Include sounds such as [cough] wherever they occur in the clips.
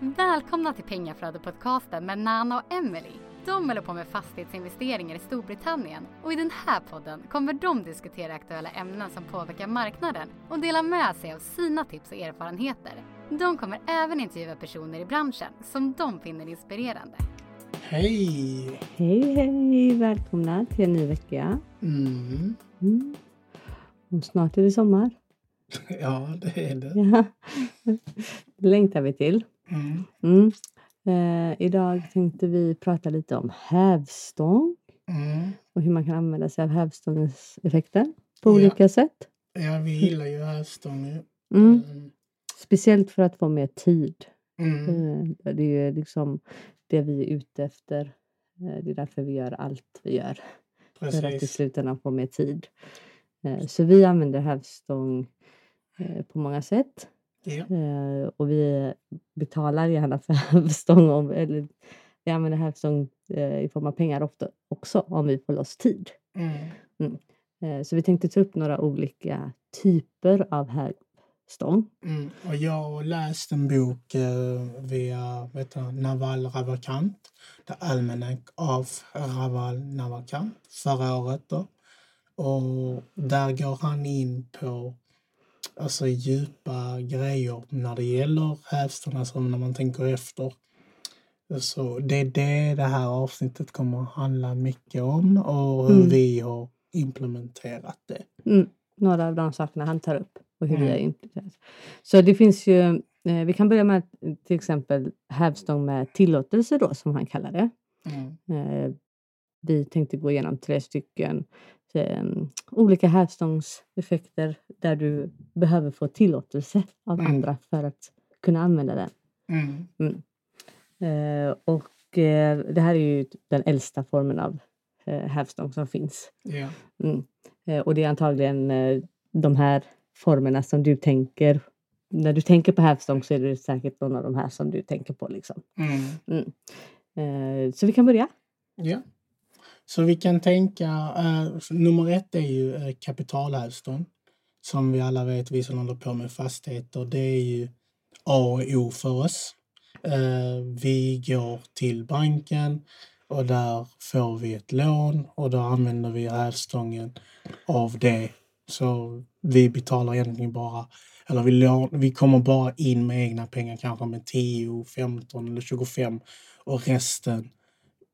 Välkomna till Pengaflödet-podcasten med Nana och Emily. De håller på med fastighetsinvesteringar i Storbritannien och i den här podden kommer de diskutera aktuella ämnen som påverkar marknaden och dela med sig av sina tips och erfarenheter. De kommer även intervjua personer i branschen som de finner inspirerande. Hej! Hej, hej! Välkomna till en ny vecka. Mm. Mm. Och snart är det sommar. [laughs] Ja, det är det. Ja. [laughs] Det längtar vi till. Mm. Mm. Eh, idag tänkte vi prata lite om hävstång Mm. och hur man kan använda sig av hävstångens effekter på Ja. olika sätt. Ja, vi gillar ju hävstång. Mm. Mm. Speciellt för att få mer tid. Mm. Eh, det är ju liksom det vi är ute efter. Eh, det är därför vi gör allt vi gör. För att i Precis. slutändan få mer tid. Eh, Så vi använder hävstång eh, på många sätt. Eh, Och vi betalar gärna för [laughs] hävstång. Om, eller vi använder hävstång eh, i form av pengar ofta också om vi får loss tid. Mm. Eh, Så vi tänkte ta upp några olika typer av hävstång. Mm. Och jag har läst en bok eh, via vet du, Naval Ravikant, The Almanac of Raval Navakant, förra året. Då. Och där går han in på alltså, djupa grejer när det gäller hävstång, alltså när man tänker efter. Så det är det det här avsnittet kommer att handla mycket om och hur Mm. vi har implementerat det. Mm. Några av de sakerna han tar upp och hur vi Mm. har implementerat. Så det finns ju, eh, vi kan börja med eh, till exempel hävstång med tillåtelse då som han kallar det. Mm. Eh, vi tänkte gå igenom tre stycken eh, olika hävstångseffekter där du behöver få tillåtelse av Mm. andra för att kunna använda den. Mm. Eh, och eh, det här är ju den äldsta formen av eh, hävstång som finns. Ja. Mm. Och det är antagligen eh, de här formerna som du tänker när du tänker på hävstång så är det säkert någon av de här som du tänker på. Liksom. Mm. Eh, så vi kan börja. Ja. Så vi kan tänka, eh, nummer ett är ju eh, kapitalhävstång. Som vi alla vet, vi som håller på med fastigheter, det är ju A och O för oss. Eh, vi går till banken och där får vi ett lån och då använder vi hävstången av det. Så vi betalar egentligen bara, eller vi, lån, vi kommer bara in med egna pengar, kanske med 10, 15 eller 25 och resten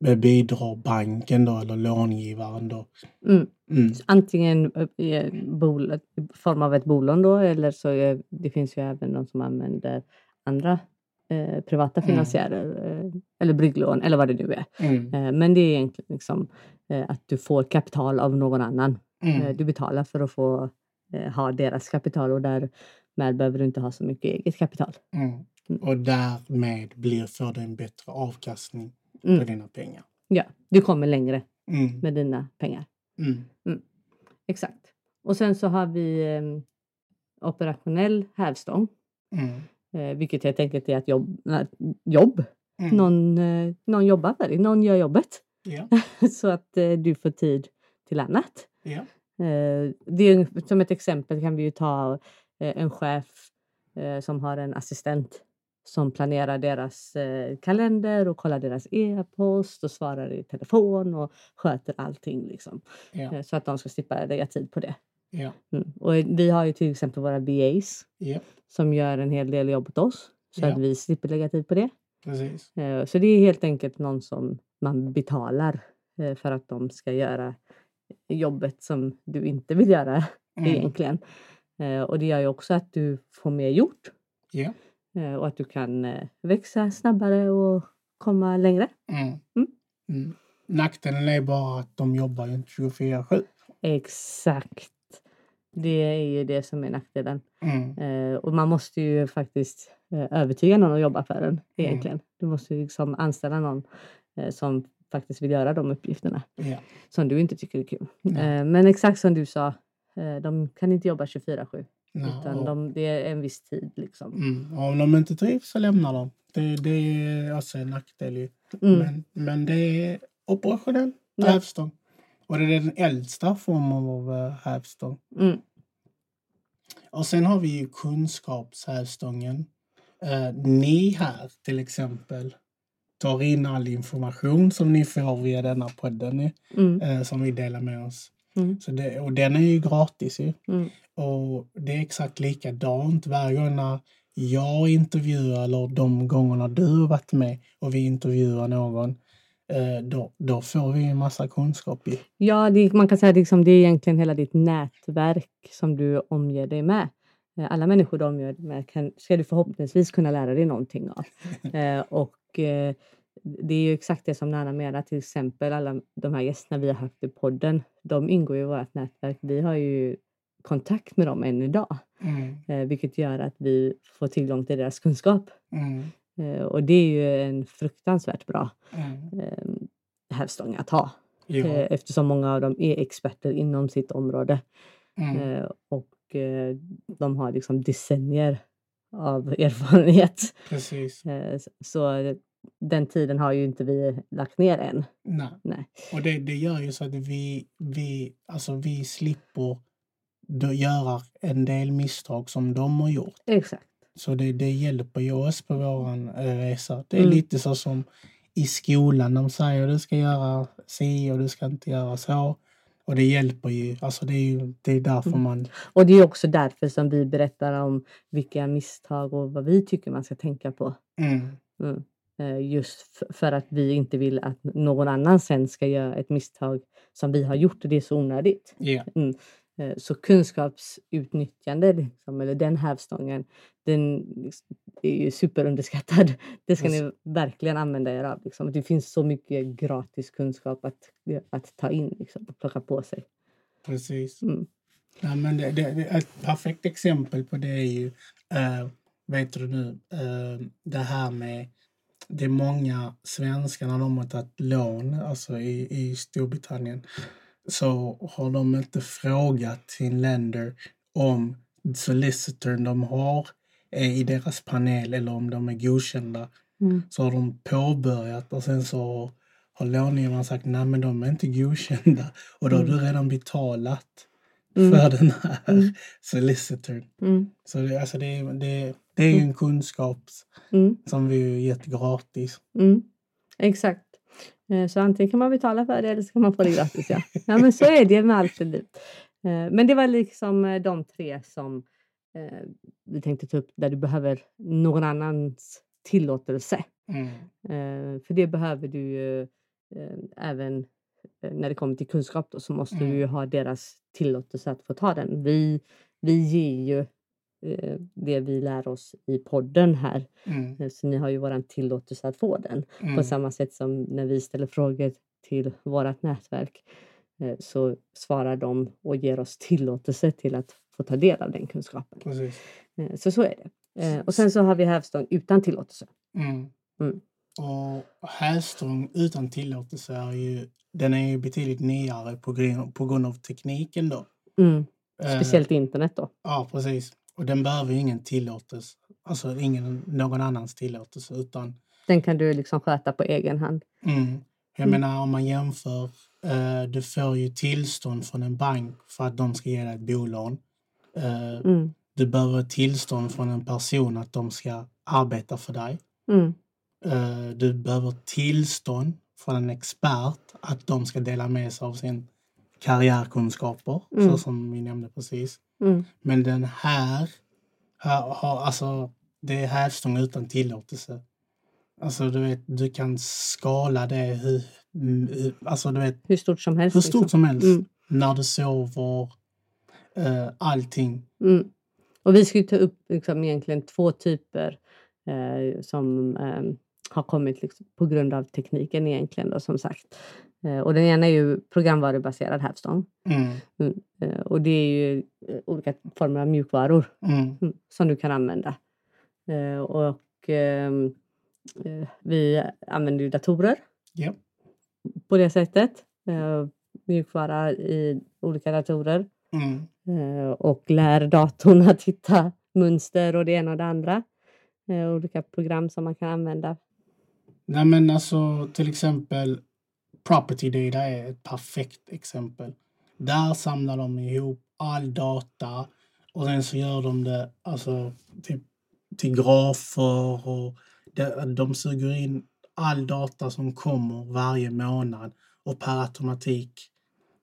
bidrar banken då eller långivaren då. Mm. Mm. Antingen eh, i bol- i form av ett bolån då eller så är, det finns ju även de som använder andra eh, privata Mm. finansiärer eh, eller brygglån eller vad det nu är. Mm. Eh, men det är egentligen liksom, eh, att du får kapital av någon annan. Eh, Mm. du betalar för att få eh, ha deras kapital och därmed behöver du inte ha så mycket eget kapital. Mm. Och därmed blir, får du en bättre avkastning Mm. dina pengar. Ja, du kommer längre Mm. med dina pengar. Mm. Exakt. Och sen så har vi eh, operationell hävstång. Mm. Eh, vilket helt enkelt är att jobb, jobb. Mm. Någon, eh, någon jobbar för dig, någon gör jobbet. Ja. [laughs] så att eh, du får tid till annat. Eh, det är, som ett exempel kan vi ju ta eh, en chef eh, som har en assistent som planerar deras eh, kalender och kollar deras e-post och svarar i telefon och sköter allting. Liksom, Ja. eh, så att de ska slippa lägga tid på det. Ja. Mm. Och vi har ju till exempel våra BAs Ja. som gör en hel del jobb åt oss så att vi slipper lägga tid på det. Precis. Eh, Så det är helt enkelt någon som man betalar för att de ska göra jobbet som du inte vill göra Mm. egentligen. Och det gör ju också att du får mer gjort och att du kan eh, växa snabbare och komma längre. Mm. Mm. Mm. Nackdelen är bara att de jobbar ju inte 24-7. Exakt. Det är ju det som är nackdelen. Mm. Eh, och man måste ju faktiskt eh, övertyga någon att jobba för en egentligen. Du måste ju liksom anställa någon eh, som faktiskt vill göra de uppgifterna Ja. som du inte tycker är kul. Eh, men exakt som du sa, eh, de kan inte jobba 24-7 Nej, utan och- de, det är en viss tid. Liksom. Mm. Om de inte trivs så lämnar de. Det, det är alltså en nackdel ju. Mm. Men, men det är operationell Ja. hävstång. Och det är den äldsta formen av eh, hävstång. Mm. Och sen har vi ju kunskapshävstången. eh, ni här till exempel tar in all information som ni får via denna podden Mm. eh, som vi delar med oss. Mm. Så det, och den är ju gratis ju. Mm. Och det är exakt likadant varje gång när jag intervjuar eller de gångerna du har varit med och vi intervjuar någon. Eh, då, då får vi en massa kunskap ju. Ja, det, man kan säga att liksom, det är egentligen hela ditt nätverk som du omger dig med. Eh, Alla människor du omger dig med kan, ska du förhoppningsvis kunna lära dig någonting av. [laughs] Eh, och eh, det är ju exakt det som Nana menar, till exempel alla de här gästerna vi har haft i podden. De ingår i vårt nätverk. Vi har ju kontakt med dem än idag, Mm, eh, vilket gör att vi får tillgång till deras kunskap. mm, Eh, och det är ju en fruktansvärt bra mm. eh, hävstång att ha. Ja, Eh, eftersom många av dem är experter inom sitt område. mm, och de har liksom decennier av [laughs] erfarenhet. precis. Så den tiden har ju inte vi lagt ner än. Nej. Nej. Och det, det gör ju så att vi, vi, alltså vi slipper då göra en del misstag som de har gjort. Exakt. Så det, det hjälper ju oss på våran eh, resa. Det är Mm. lite så som i skolan. De säger du ska göra si och du ska inte göra så. Och det hjälper ju. Alltså det är ju det är därför Mm. man... Och det är också därför som vi berättar om vilka misstag och vad vi tycker man ska tänka på. Mm, Mm. Just f- för att vi inte vill att någon annan sen ska göra ett misstag som vi har gjort och det är så onödigt. ja, Eh, Så kunskapsutnyttjande, liksom, eller den hävstången, den liksom, är ju superunderskattad. [laughs] Det ska ni verkligen använda er av. Liksom. Det finns så mycket gratis kunskap att, att ta in liksom, och plocka på sig. precis. Mm. Ja, men det, det, det, ett perfekt exempel på det är ju, eh, vet du nu, eh, det här med det är många svenskar när de har tagit lån, alltså i, i Storbritannien, så har de inte frågat sin länder om solicitorn de har är i deras panel eller om de är godkända. Mm. Så har de påbörjat och sen så har långivaren sagt nej men de är inte godkända och då har Mm. du redan betalat Mm. för den här Mm. solicitorn. Mm. Så det, alltså det, är- det, det är ju en kunskap Mm. som vi gett gratis. Mm. Exakt. Eh, Så antingen kan man betala för det eller så kan man få det gratis. Ja, ja men så är det med allt i livet. Eh, Men det var liksom eh, de tre som vi tänkte ta upp där du behöver någon annans tillåtelse. Mm. För det behöver du ju även när det kommer till kunskap då, så måste du ju ha deras tillåtelse att få ta den. Vi, vi ger ju eh, det vi lär oss i podden här. Mm. Eh, Så ni har ju våran tillåtelse att få den. Mm. På samma sätt som när vi ställer frågor till vårt nätverk eh, så svarar de och ger oss tillåtelse till att få ta del av den kunskapen. Eh, Så så är det. Eh, Och sen så har vi hävstång utan tillåtelse. Mm. Och hävstång utan tillåtelse är ju, den är ju betydligt nyare på grund, på grund av tekniken då. Mm. Eh, Speciellt internet då. Ja, precis. Och den behöver ju ingen tillåtelse, alltså ingen, någon annans tillåtelse utan Den kan du liksom sköta på egen hand. Mm. Jag Mm. menar om man jämför, eh, du får ju tillstånd från en bank för att de ska ge dig ett bolån. Eh, Mm. Du behöver tillstånd från en person att de ska arbeta för dig. Mm. Eh, du behöver tillstånd från en expert att de ska dela med sig av sin karriärkunskaper, Mm. så som vi nämnde precis. Mm. Men den här, har, alltså, det är hävstång utan tillåtelse. Alltså du vet, du kan skala det hur, mm, alltså du vet, Hur stort som helst. hur stort liksom. som helst. Mm. När du sover, eh, allting. Mm. Och vi ju ta upp liksom egentligen två typer eh, som eh, har kommit liksom, på grund av tekniken egentligen då, som sagt. Eh, och den ena är ju programvarubaserad hävstång. Mm, Mm. Eh, och det är ju eh, olika former av mjukvaror mm, mm, som du kan använda. Och ehm, eh, vi använder ju datorer ja, på det sättet. Mjukvara i olika datorer. mm, och lär datorn att hitta mönster och det ena och det andra. Olika program som man kan använda. Nej men alltså till exempel Property Data är ett perfekt exempel. Där samlar de ihop all data och sen så gör de det alltså typ till grafer och de, de suger in all data som kommer varje månad och per automatik.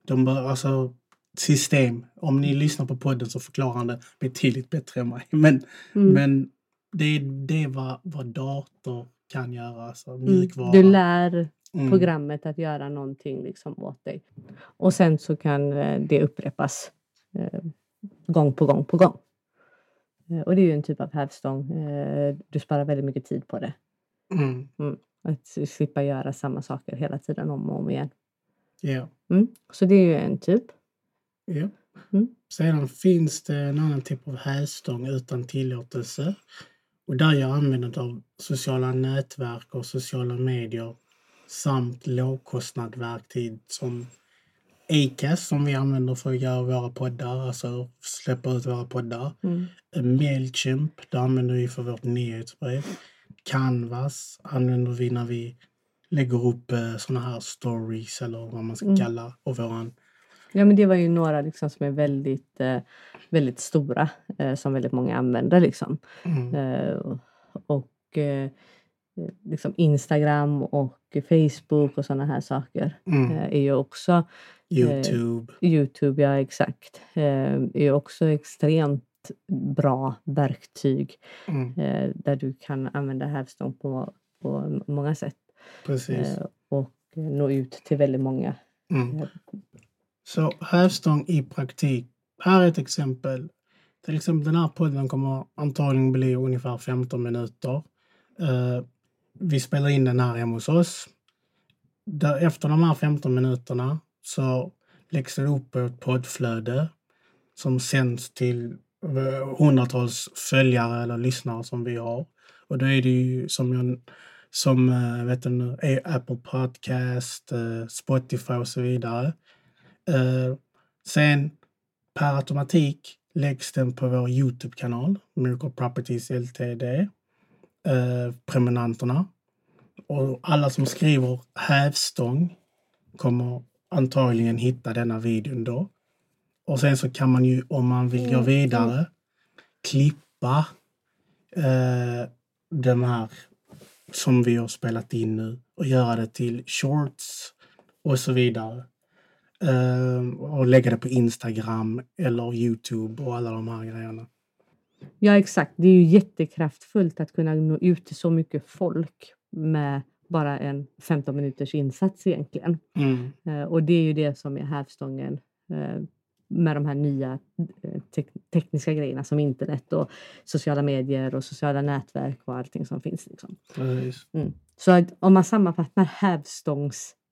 De bör, alltså system. Om ni lyssnar på podden så förklarar han det betydligt bättre än mig. [laughs] Men, Mm. men det, det är vad, vad dator kan göra, alltså Mm. mjukvara. Du lär Mm. programmet att göra någonting liksom åt dig. Och sen så kan eh, det upprepas eh, gång på gång på gång. Eh, och det är ju en typ av hävstång. Eh, du sparar väldigt mycket tid på det. Mm. Att slippa göra samma saker hela tiden om och om igen. Ja. Mm. Så det är ju en typ. Ja. Mm. Sedan finns det en annan typ av hävstång utan tillåtelse. Och där jag använder av sociala nätverk och sociala medier samt lågkostnadsverktyg som Acast som vi använder för att göra våra poddar, alltså släppa ut våra poddar. Mm. Mailchimp, det använder vi för vårt nyhetsbrev. Canvas använder vi när vi lägger upp eh, såna här stories eller vad man ska Mm. kalla och våran Ja men det var ju några liksom som är väldigt, eh, väldigt stora eh, som väldigt många använder liksom. mm, Eh, och eh, liksom Instagram och Facebook och sådana här saker mm, eh, är ju också Youtube. Youtube, ja exakt, eh, är ju också extremt bra verktyg Mm, eh, där du kan använda hävstång på, på många sätt precis. eh, och nå ut till väldigt många. Mm. Så hävstång i praktik. Här är ett exempel. Till exempel den här podden kommer antagligen bli ungefär 15 minuter. Uh, vi spelar in den här hemma hos oss. Där, efter de här 15 minuterna så läggs det upp på ett poddflöde som sänds till eh, hundratals följare eller lyssnare som vi har. Och då är det ju som, jag, som eh, vet du, Apple Podcast, Spotify och så vidare. Eh, sen per automatik läggs den på vår Youtube-kanal, Miracle Properties Ltd. Eh, prenumeranterna. Och alla som skriver hävstång kommer antagligen hitta denna videon då. Och sen så kan man ju, om man vill gå vidare, klippa eh, de här som vi har spelat in nu och göra det till shorts och så vidare. Eh, och lägga det på Instagram eller Youtube och alla de här grejerna. Ja exakt, det är ju jättekraftfullt att kunna nå ut till så mycket folk med bara en 15 minuters insats egentligen. Mm. Eh, och det är ju det som är hävstången eh, med de här nya eh, tek tekniska grejerna som internet och sociala medier och sociala nätverk och allting som finns. Liksom. Mm. Så om man sammanfattar hävstångseffekten,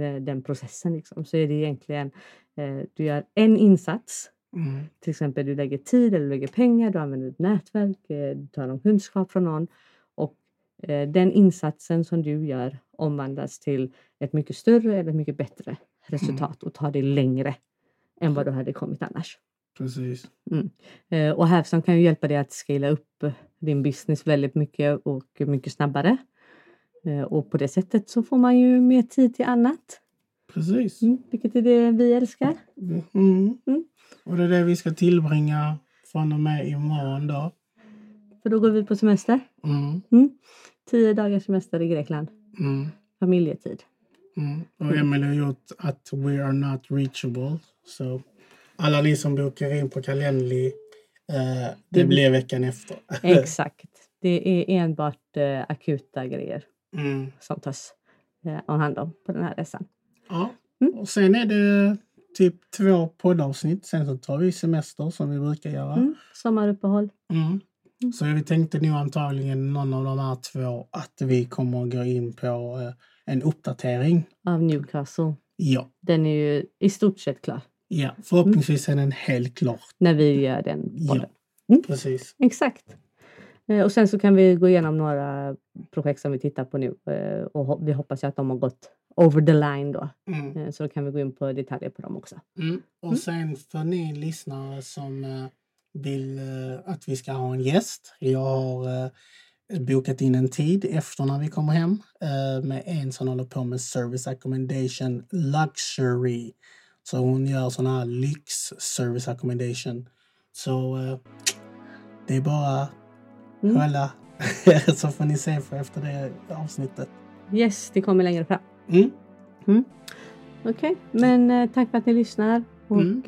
eh, den processen, liksom, så är det egentligen eh, du gör en insats Mm. till exempel du lägger tid eller du lägger pengar, du använder ett nätverk, eh, du tar någon kunskap från någon och eh, den insatsen som du gör omvandlas till ett mycket större eller ett mycket bättre resultat och tar det längre än vad du hade kommit annars. Precis. Eh, Och Hävstång kan ju hjälpa dig att scala upp din business väldigt mycket och mycket snabbare. Eh, Och på det sättet så får man ju mer tid till annat, Precis. mm, vilket är det vi älskar. Mm. Mm. Och det är det vi ska tillbringa från och med imorgon då. För då går vi på semester. Mm. Tio dagars semester i Grekland. Mm. Familjetid. Mm. Och Emily har gjort att we are not reachable. Så alla ni som bokar in på Calendly, eh, det Det- blir veckan efter. [laughs] Exakt. Det är enbart eh, akuta grejer Mm. som tas eh, om hand om på den här resan. Ja. Mm. Och sen är det typ två poddavsnitt. Sen så tar vi semester som vi brukar göra. Mm. Sommaruppehåll. Mm. Så vi tänkte nog antagligen någon av de här två att vi kommer att gå in på eh, en uppdatering. av Newcastle. Ja, Den är ju i stort sett klar ja. förhoppningsvis är den helt klar. när vi gör den Ja. podden. Precis. Exakt. Eh, Och sen så kan vi gå igenom några projekt som vi tittar på nu eh, och vi hoppas att de har gått over the line då. Mm. Eh, Så då kan vi gå in på detaljer på dem också. Mm. Och sen för ni lyssnare som vill att vi ska ha en gäst. Jag har bokat in en tid efter när vi kommer hem med en som håller på med service accommodation luxury. Så hon gör sån här lyx service accommodation. Så det är bara Mm. Kolla. [laughs] så får ni se för efter det avsnittet. Yes, det kommer längre fram. Mm. Okej, men eh, tack för att ni lyssnar. Och Mm.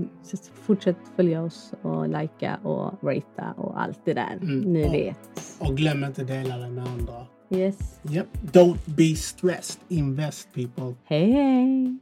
eh, fortsätt följa oss och likea och ratea och allt det där. Mm. Ni Och- vet. Och glöm inte dela det med andra. Yes. Yep. Don't be stressed. Invest people. Hej hej!